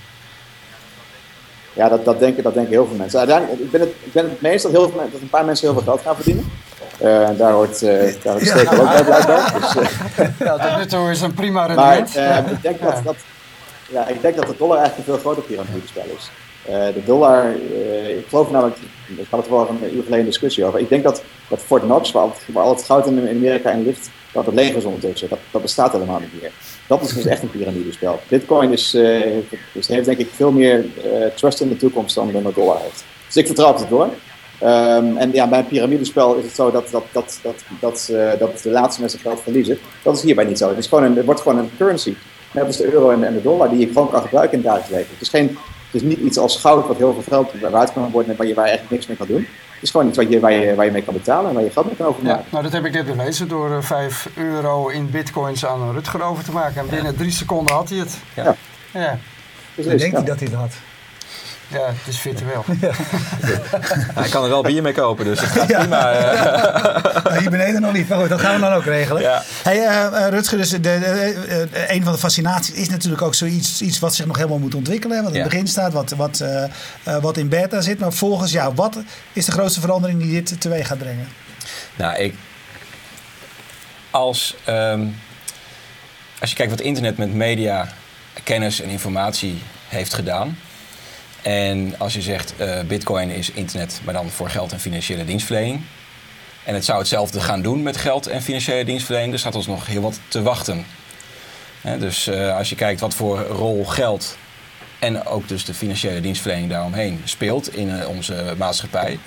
Ja, dat, dat, denken, dat denken heel veel mensen. Uiteindelijk, ik ben het, ik ben het mee eens dat, heel veel, dat een paar mensen heel veel geld gaan verdienen. Daar hoort, daar hoort Steker ook bij blijkbaar. Dus, Ja, tot nu toe is een prima Maar rendement. eh, ik, denk dat, dat, ja, ik denk dat de dollar eigenlijk een veel groter piramidespel is. Eh, de dollar, eh, ik geloof namelijk, ik had het wel een uur geleden een discussie over. Ik denk dat, dat Fort Knox, waar waar al het goud in Amerika in ligt, dat het leger is ondertussen. Dat, dat bestaat helemaal niet meer. Dat is dus echt een piramidespel. Bitcoin is, eh, is- heeft denk ik veel meer trust in de toekomst dan de dollar heeft. Dus ik vertrouw het door. Ehm, en ja, bij een piramidespel is het zo dat, dat, dat, dat, dat, de laatste mensen geld verliezen. Dat is hierbij niet zo. Het, is gewoon een, het wordt gewoon een currency. Net als de euro en, en de dollar, die je gewoon kan gebruiken in het dagelijks leven. Het is, geen, is niet iets als goud wat heel veel geld waard kan worden en waar je, waar je eigenlijk niks mee kan doen. Het is gewoon iets waar je, waar je, waar je mee kan betalen en waar je geld mee kan Ja, overmaken. nou, dat heb ik net bewezen door eh, 5 euro in bitcoins aan Rutger over te maken. En binnen drie seconden had hij het. Ja. Ja, Precies, Ik denk ja. niet dat hij het had. Ja het is virtueel. Hij kan er wel bier mee kopen, dus het gaat prima. eh. Nou, hier beneden nog niet, maar goed, dat gaan we dan ook regelen. Ja. Hey, eh, eh, Rutger, dus de, de- een van de fascinaties is natuurlijk ook zoiets iets wat zich nog helemaal moet ontwikkelen. hè, Wat in het begin staat, wat, wat, wat in beta zit. Maar volgens jou, wat is de grootste verandering die dit teweeg gaat brengen? Nou, ik. Als, ehm, als je kijkt wat internet met media, kennis en informatie heeft gedaan. En als je zegt eh, Bitcoin is internet, maar dan voor geld en financiële dienstverlening. En het zou hetzelfde gaan doen met geld en financiële dienstverlening. Er staat ons nog heel wat te wachten. Dus eh, als je kijkt wat voor rol geld en ook dus de financiële dienstverlening daaromheen speelt in eh, onze maatschappij.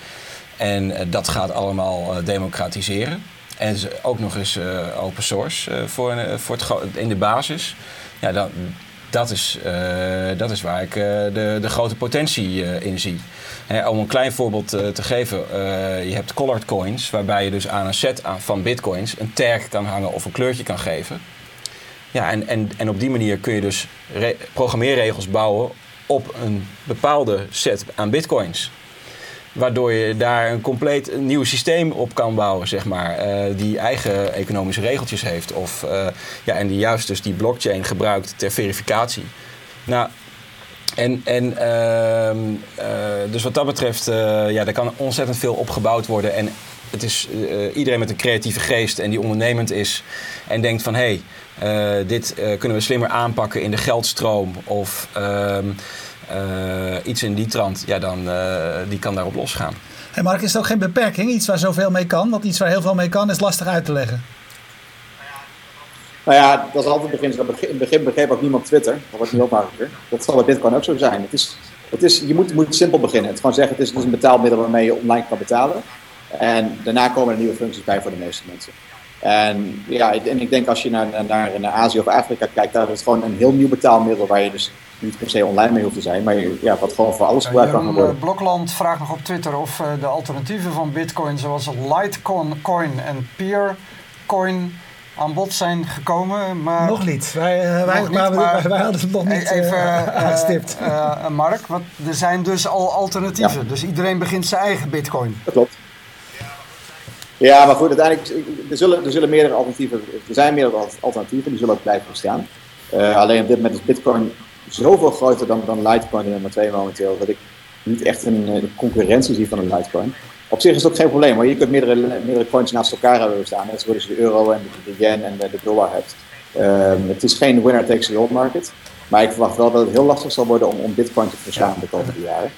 En dat gaat allemaal democratiseren. En ook nog eens open source voor, voor het, in de basis. Ja, dat, dat, is, eh, dat is waar ik eh, de, de grote potentie eh, in zie. Om een klein voorbeeld te geven. je hebt colored coins, waarbij je dus aan een set van bitcoins een tag kan hangen of een kleurtje kan geven. Ja, en, en, en op die manier kun je dus re- programmeerregels bouwen op een bepaalde set aan bitcoins. Waardoor je daar een compleet nieuw systeem op kan bouwen, zeg maar. eh, die eigen economische regeltjes heeft. Of, eh, ja, en die juist dus die blockchain gebruikt ter verificatie. Nou, en, en ehm, eh, dus wat dat betreft, ja, er kan ontzettend veel opgebouwd worden. En het is iedereen met een creatieve geest en die ondernemend is en denkt van hé, hey, dit kunnen we slimmer aanpakken in de geldstroom of ehm, eh, iets in die trant, ja, dan eh, die kan daarop losgaan. Hey Mark, is het ook geen beperking? Iets waar zoveel mee kan? Want iets waar heel veel mee kan is lastig uit te leggen. Nou ja, dat is altijd het begin. In het begin begreep ook niemand Twitter. Dat wordt nu ook makkelijker. Dat zal bij Bitcoin ook zo zijn. Het is, het is, je moet, moet simpel beginnen. Het gewoon zeggen, het is, het is een betaalmiddel waarmee je online kan betalen. En daarna komen er nieuwe functies bij voor de meeste mensen. En ja, en ik denk als je naar, naar, naar Azië of Afrika kijkt, daar is het gewoon een heel nieuw betaalmiddel waar je dus niet per se online mee hoeft te zijn, maar je- ja, wat gewoon voor alles gebruikt kan worden. eh, Blokland vraagt nog op Twitter of eh, de alternatieven van Bitcoin, zoals Litecoin Coin en Peercoin, aan bod zijn gekomen. Maar Nog niet. Wij, eh, wij, Nog niet, maar wij hadden het nog niet E- even eh, eh, Mark, want er zijn dus al alternatieven. Dus iedereen begint zijn eigen Bitcoin. Dat klopt. Ja, maar goed, uiteindelijk, er zullen, er zullen meerdere alternatieven, er zijn meerdere alternatieven, die zullen ook blijven bestaan. Eh, alleen op dit moment is Bitcoin zoveel groter dan, dan Litecoin de nummer 2 momenteel, dat ik niet echt een, concurrentie zie van een Litecoin. Op zich is ook geen probleem, maar je kunt meerdere, meerdere coins naast elkaar hebben staan, net zoals je de euro en de, yen en de, dollar hebt. Ehm, het is geen winner takes all market, maar ik verwacht wel dat het heel lastig zal worden om, om Bitcoin te verslaan de komende jaren.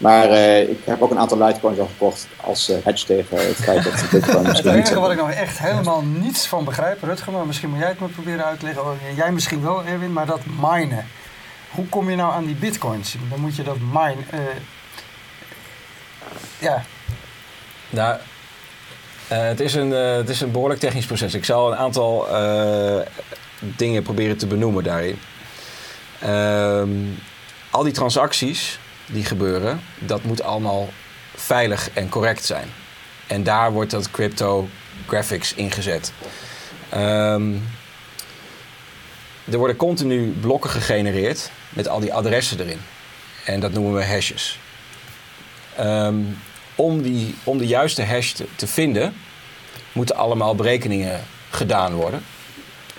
Maar eh, ik heb ook een aantal Litecoins al gekocht als eh, hedge tegen het feit dat Bitcoin Het misschien niet enige wat ik nog echt helemaal niets van begrijp, Rutger, maar misschien moet jij het me proberen uit te leggen. Oh, jij misschien wel, Erwin, maar dat minen. Hoe kom je nou aan die bitcoins? Dan moet je dat mine. eh, ja, Nou, eh, het, is een, eh, het is een behoorlijk technisch proces. Ik zal een aantal eh, dingen proberen te benoemen daarin. Ehm, al die transacties die gebeuren, dat moet allemaal veilig en correct zijn. En daar wordt dat cryptographics ingezet. Ehm, er worden continu blokken gegenereerd met al die adressen erin. En dat noemen we hashes. Ehm, om, die, om de juiste hash te vinden, moeten allemaal berekeningen gedaan worden.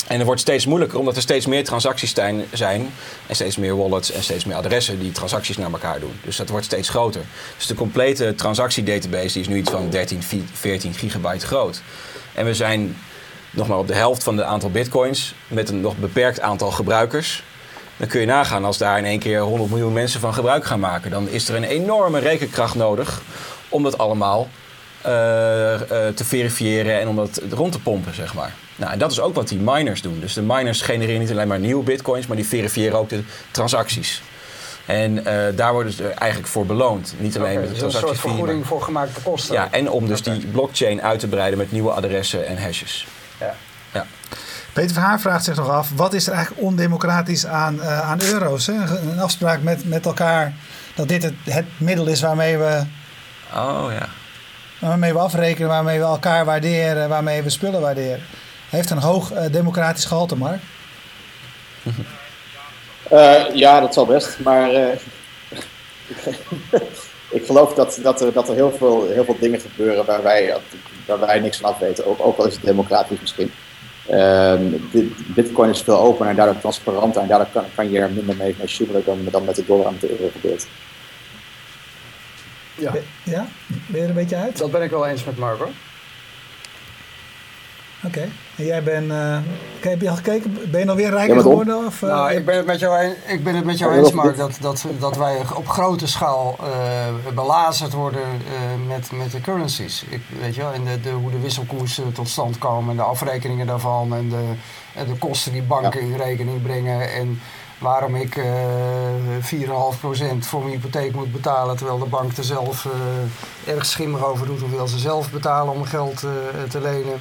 En het wordt steeds moeilijker, omdat er steeds meer transacties zijn, en steeds meer wallets en steeds meer adressen die transacties naar elkaar doen. Dus dat wordt steeds groter. Dus de complete transactiedatabase is nu iets van 13, 14 gigabyte groot. En we zijn nog maar op de helft van het aantal bitcoins met een nog beperkt aantal gebruikers. Dan kun je nagaan als daar in één keer 100 miljoen mensen van gebruik gaan maken. Dan is er een enorme rekenkracht nodig om dat allemaal eh, eh, te verifiëren en om dat rond te pompen, zeg maar. Nou, en dat is ook wat die miners doen. Dus de miners genereren niet alleen maar nieuwe bitcoins, maar die verifiëren ook de transacties. En eh, daar worden ze eigenlijk voor beloond. Niet alleen met de dus een soort vergoeding maar- voor gemaakte kosten. Ja, en om dus die blockchain uit te breiden met nieuwe adressen en hashes. Ja. Ja. Peter Verhaar vraagt zich nog af, wat is er eigenlijk ondemocratisch aan, eh, aan euro's? Hè? Een afspraak met, met elkaar dat dit het, het middel is waarmee we, Oh ja. waarmee we afrekenen, waarmee we elkaar waarderen, waarmee we spullen waarderen. Heeft een hoog eh, democratisch gehalte, Mark. Eh, ja, dat zal best. Maar eh, ik geloof dat, dat, er, dat er heel veel, heel veel dingen gebeuren waar wij, waar wij niks van af weten. Ook, ook al is het democratisch misschien. Ehm, Bitcoin is veel opener en daardoor transparanter. En daardoor kan, kan je er minder mee, mee sjoemelen dan, dan met de dollar en met de euro gebeurt. Ja, Ja? Ben je er een beetje uit? dat ben ik wel eens met Marco. Oké. En jij bent, eh, heb je al gekeken? Ben je nog weer rijker Ja, geworden? Of, eh, Nou, ik ben het met jou, een- ik ben het met jou Ja, eens, dat- Mark, dat, dat, dat wij op grote schaal eh, belazerd worden eh, met, met de currencies. Ik, weet je wel, en de, de, hoe de wisselkoersen tot stand komen, en de afrekeningen daarvan en de, en de kosten die banken in rekening brengen. En waarom ik eh 4,5% voor mijn hypotheek moet betalen, terwijl de bank er zelf erg schimmig over doet, of wil ze zelf betalen om geld eh, te lenen,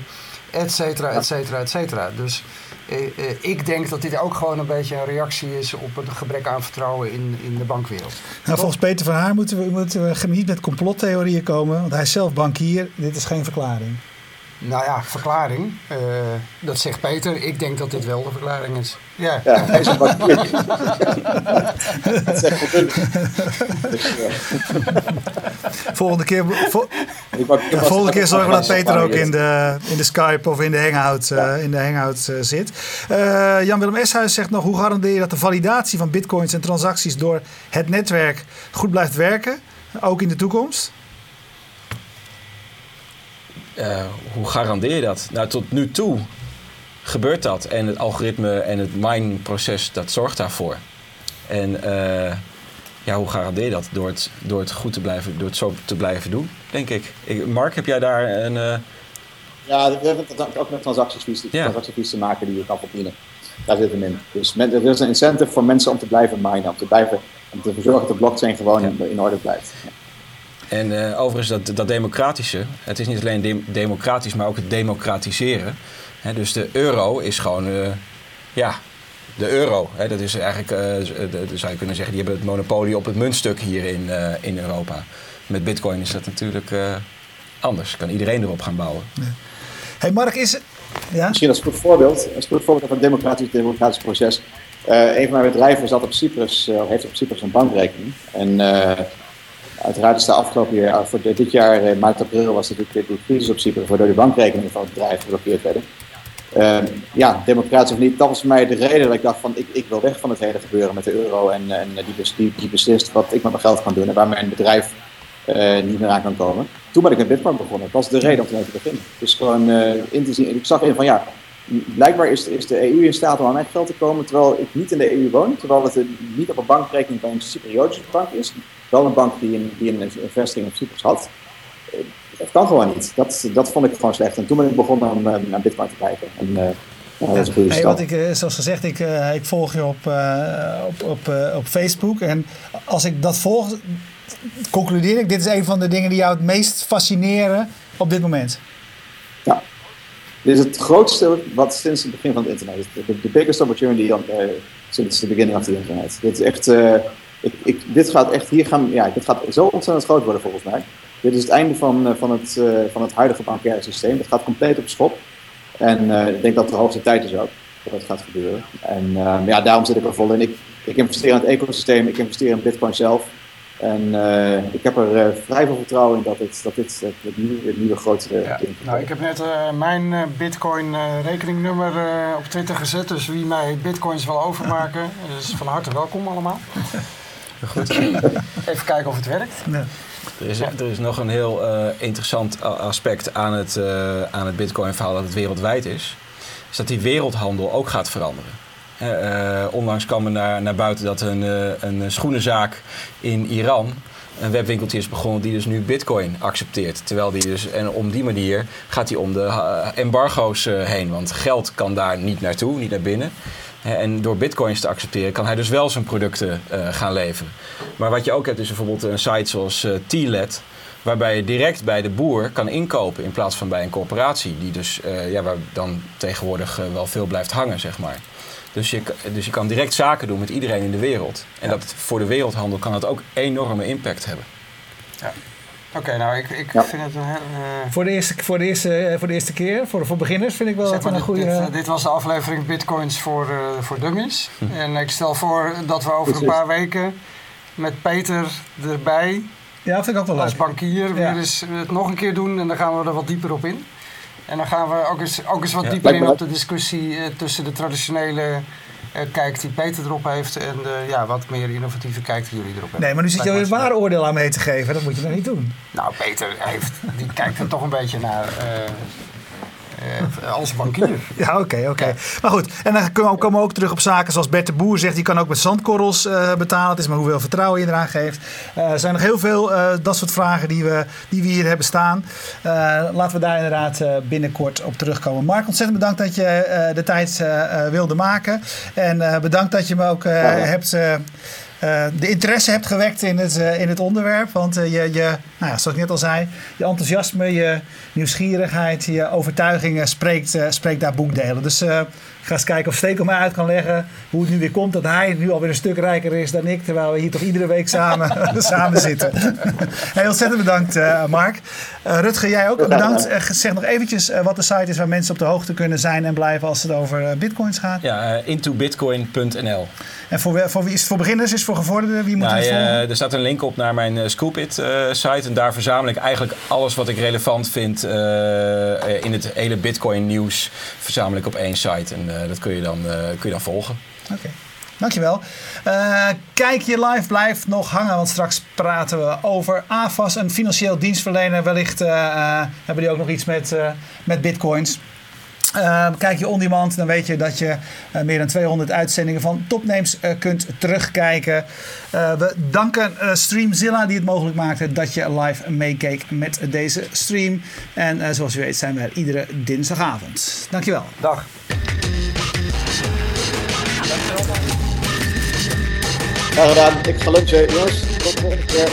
et cetera, et cetera, et cetera. Dus eh, eh, ik denk dat dit ook gewoon een beetje een reactie is op het gebrek aan vertrouwen in, in de bankwereld. Nou, volgens Peter van Haar moeten we, moeten we niet met complottheorieën komen. Want hij is zelf bankier. Dit is geen verklaring. Nou ja, verklaring. Uh, dat zegt Peter. Ik denk dat dit wel de verklaring is. Ja, ja hij is een bankier. dat zegt Volgende keer, vo volgende keer zorgen we dat Peter ook in de, in de Skype of in de Hangout, ja. uh, in de hangout uh, zit. Jan-Willem Eshuis zegt nog... hoe garandeer je dat de validatie van bitcoins en transacties... door het netwerk goed blijft werken, ook in de toekomst? Uh, hoe garandeer je dat? Nou, tot nu toe gebeurt dat. En het algoritme en het mine-proces, dat zorgt daarvoor. En uh, ja, hoe garandeer je dat? Door het, door het goed te blijven, door het zo te blijven doen, denk ik. ik Mark, heb jij daar een... Uh... Ja, we hebben ook met transactiefees, ja. te maken die je kan verdienen. Daar zit hem in. Dus er is een incentive voor mensen om te blijven minen, om te blijven, om te zorgen dat de blockchain gewoon ja. in, in orde blijft. Ja. En uh, overigens, dat, dat democratische, het is niet alleen de democratisch, maar ook het democratiseren. He, dus de euro is gewoon, uh, ja, de euro. He, dat is eigenlijk, uh, de, zou je kunnen zeggen, die hebben het monopolie op het muntstuk hier in, in Europa. Met bitcoin is dat natuurlijk anders. Kan iedereen erop gaan bouwen. Ja. Hey Mark, is... Ja? Misschien als goed voorbeeld, als goed voorbeeld van het democratisch, democratisch proces. een van mijn bedrijven zat op Cyprus, heeft op Cyprus een bankrekening. En Uiteraard is de afgelopen jaar, voor dit jaar, eh, maart, april, was natuurlijk de crisis op Cyprus, waardoor de bankrekeningen van het bedrijf geblokkeerd werden. Uh, ja, democratisch of niet, dat was mij de reden dat ik dacht van ik, ik wil weg van het hele gebeuren met de euro en, en die, die, die beslist wat ik met mijn geld kan doen en waar mijn bedrijf niet meer aan kan komen. Toen ben ik met Bitcoin begonnen. Dat was de reden om te beginnen. Dus gewoon uh, in te zien. Ik zag in van ja, blijkbaar is, is, de EU in staat om aan mijn geld te komen terwijl ik niet in de EU woon. Terwijl het niet op een bankrekening bij een Cypriotische bank is wel een bank die een, die een vestiging op Cyprus had. Eh, dat kan gewoon niet. Dat, dat vond ik gewoon slecht. En toen ben ik begonnen om uh, naar Bitcoin te kijken. En, uh, ja, dat is een hey, wat ik, zoals gezegd, ik, uh, ik volg je op, op, op, op Facebook. En als ik dat volg, concludeer ik, dit is een van de dingen die jou het meest fascineren op dit moment. Dit is het grootste wat sinds het begin van het internet. De, biggest opportunity sinds de beginning van het internet. Dit is echt ik, ik, dit gaat echt, hier gaan, ja, dit gaat zo ontzettend groot worden volgens mij. Dit is het einde van, eh, van, het, van het huidige bankaire systeem. Het gaat compleet op schop. En ik denk dat de hoogste tijd is ook dat dat gaat gebeuren. En uh, ja, daarom zit ik er vol in. Ik, ik investeer in het ecosysteem, ik investeer in Bitcoin zelf. En ik heb er vrij veel vertrouwen in dat, het, dat dit het, het, nieuwe, het nieuwe grote ja. ding Nou, ik heb net mijn Bitcoin rekeningnummer op Twitter gezet. Dus wie mij Bitcoins wil overmaken, is van harte welkom allemaal. Goed. Even kijken of het werkt. Nee. Er is, er is nog een heel uh, interessant aspect aan het, uh, aan het Bitcoin-verhaal dat het wereldwijd is. Is dat die wereldhandel ook gaat veranderen. Uh, onlangs kwam er naar, naar buiten dat een, een schoenenzaak in Iran een webwinkeltje is begonnen die dus nu bitcoin accepteert. Terwijl die dus, en om die manier gaat hij om de embargo's heen. Want geld kan daar niet naartoe, niet naar binnen. En door bitcoins te accepteren kan hij dus wel zijn producten gaan leveren. Maar wat je ook hebt is bijvoorbeeld een site zoals T-Let. Waarbij je direct bij de boer kan inkopen in plaats van bij een corporatie. Die dus, ja, waar dan tegenwoordig wel veel blijft hangen, zeg maar. Dus je, dus je kan direct zaken doen met iedereen in de wereld. En dat, voor de wereldhandel kan dat ook enorme impact hebben. Ja. Oké, nou ik, ik vind het een heel, uh... voor, de eerste, voor, de eerste, eh, voor de eerste keer, voor, voor beginners, vind ik wel zeg een goede... Dit, uh, dit, was de aflevering Bitcoins voor, uh, voor Dummies. Hm. En ik stel voor dat we over een paar weken met Peter erbij... Ja, vind ik ook wel Als bankier ja. weer eens het nog een keer doen en dan gaan we er wat dieper op in. En dan gaan we ook eens, ook eens wat ja, dieper in op de discussie tussen de traditionele uh, kijk die Peter erop heeft en uh, ja, wat meer innovatieve kijk die jullie erop hebben. Nee, maar nu zit je een waar oordeel aan mee te geven. Dat moet je dan niet doen. Nou, Peter heeft, die kijkt er toch een beetje naar. Uh, uh, als bankier. ja, oké, oké. Okay. Ja. Maar goed, en dan komen we ook terug op zaken zoals Bert de Boer zegt. Die kan ook met zandkorrels uh, betalen. Het is maar hoeveel vertrouwen je eraan geeft. Uh, er zijn nog heel veel dat soort vragen die we, die we hier hebben staan. laten we daar inderdaad binnenkort op terugkomen. Mark, ontzettend bedankt dat je de tijd wilde maken. En bedankt dat je me ook hebt uh, de interesse hebt gewekt in het, uh, in het onderwerp. Want uh, je, je nou ja, zoals ik net al zei, je enthousiasme, je nieuwsgierigheid, je overtuigingen spreekt, spreekt daar boekdelen. Dus ga eens kijken of Stekel mij uit kan leggen hoe het nu weer komt dat hij nu alweer een stuk rijker is dan ik. Terwijl we hier toch iedere week samen, samen zitten. Heel ontzettend bedankt uh, Mark. Uh, Rutger, jij ook bedankt. Uh, zeg nog eventjes wat de site is waar mensen op de hoogte kunnen zijn en blijven als het over bitcoins gaat. Ja, intobitcoin.nl. En voor, voor wie is het voor beginners, is het voor gevorderden? Wie moet nou, het volgen? er staat een link op naar mijn Scoopit site en daar verzamel ik eigenlijk alles wat ik relevant vind in het hele bitcoin nieuws verzamel ik op één site. En dat kun je dan, kun je dan volgen. Oké. Dankjewel. Uh, kijk je live, blijf nog hangen, want straks praten we over AFAS, een financieel dienstverlener. Wellicht uh, hebben die ook nog iets met, uh, met bitcoins. kijk je on demand, dan weet je dat je meer dan 200 uitzendingen van Topnames kunt terugkijken. we danken Streamzilla die het mogelijk maakte dat je live meekeek met deze stream. En zoals u weet zijn we er iedere dinsdagavond. Dankjewel. Dag. Gedaan. Ik ga lunchen. Jongens, tot de volgende keer.